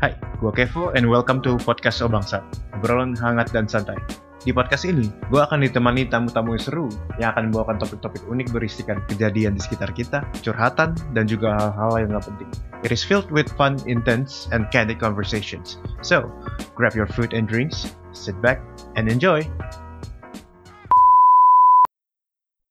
Hai, Gue Kevo and welcome to Podcast Obangsa, obrolan hangat dan santai. Di podcast ini, gue akan ditemani tamu-tamu yang seru yang akan membawakan topik-topik unik berisikan kejadian di sekitar kita, curhatan, dan juga hal-hal yang gak penting. It is filled with fun, intense, and candid conversations. So, grab your food and drinks, sit back, and enjoy!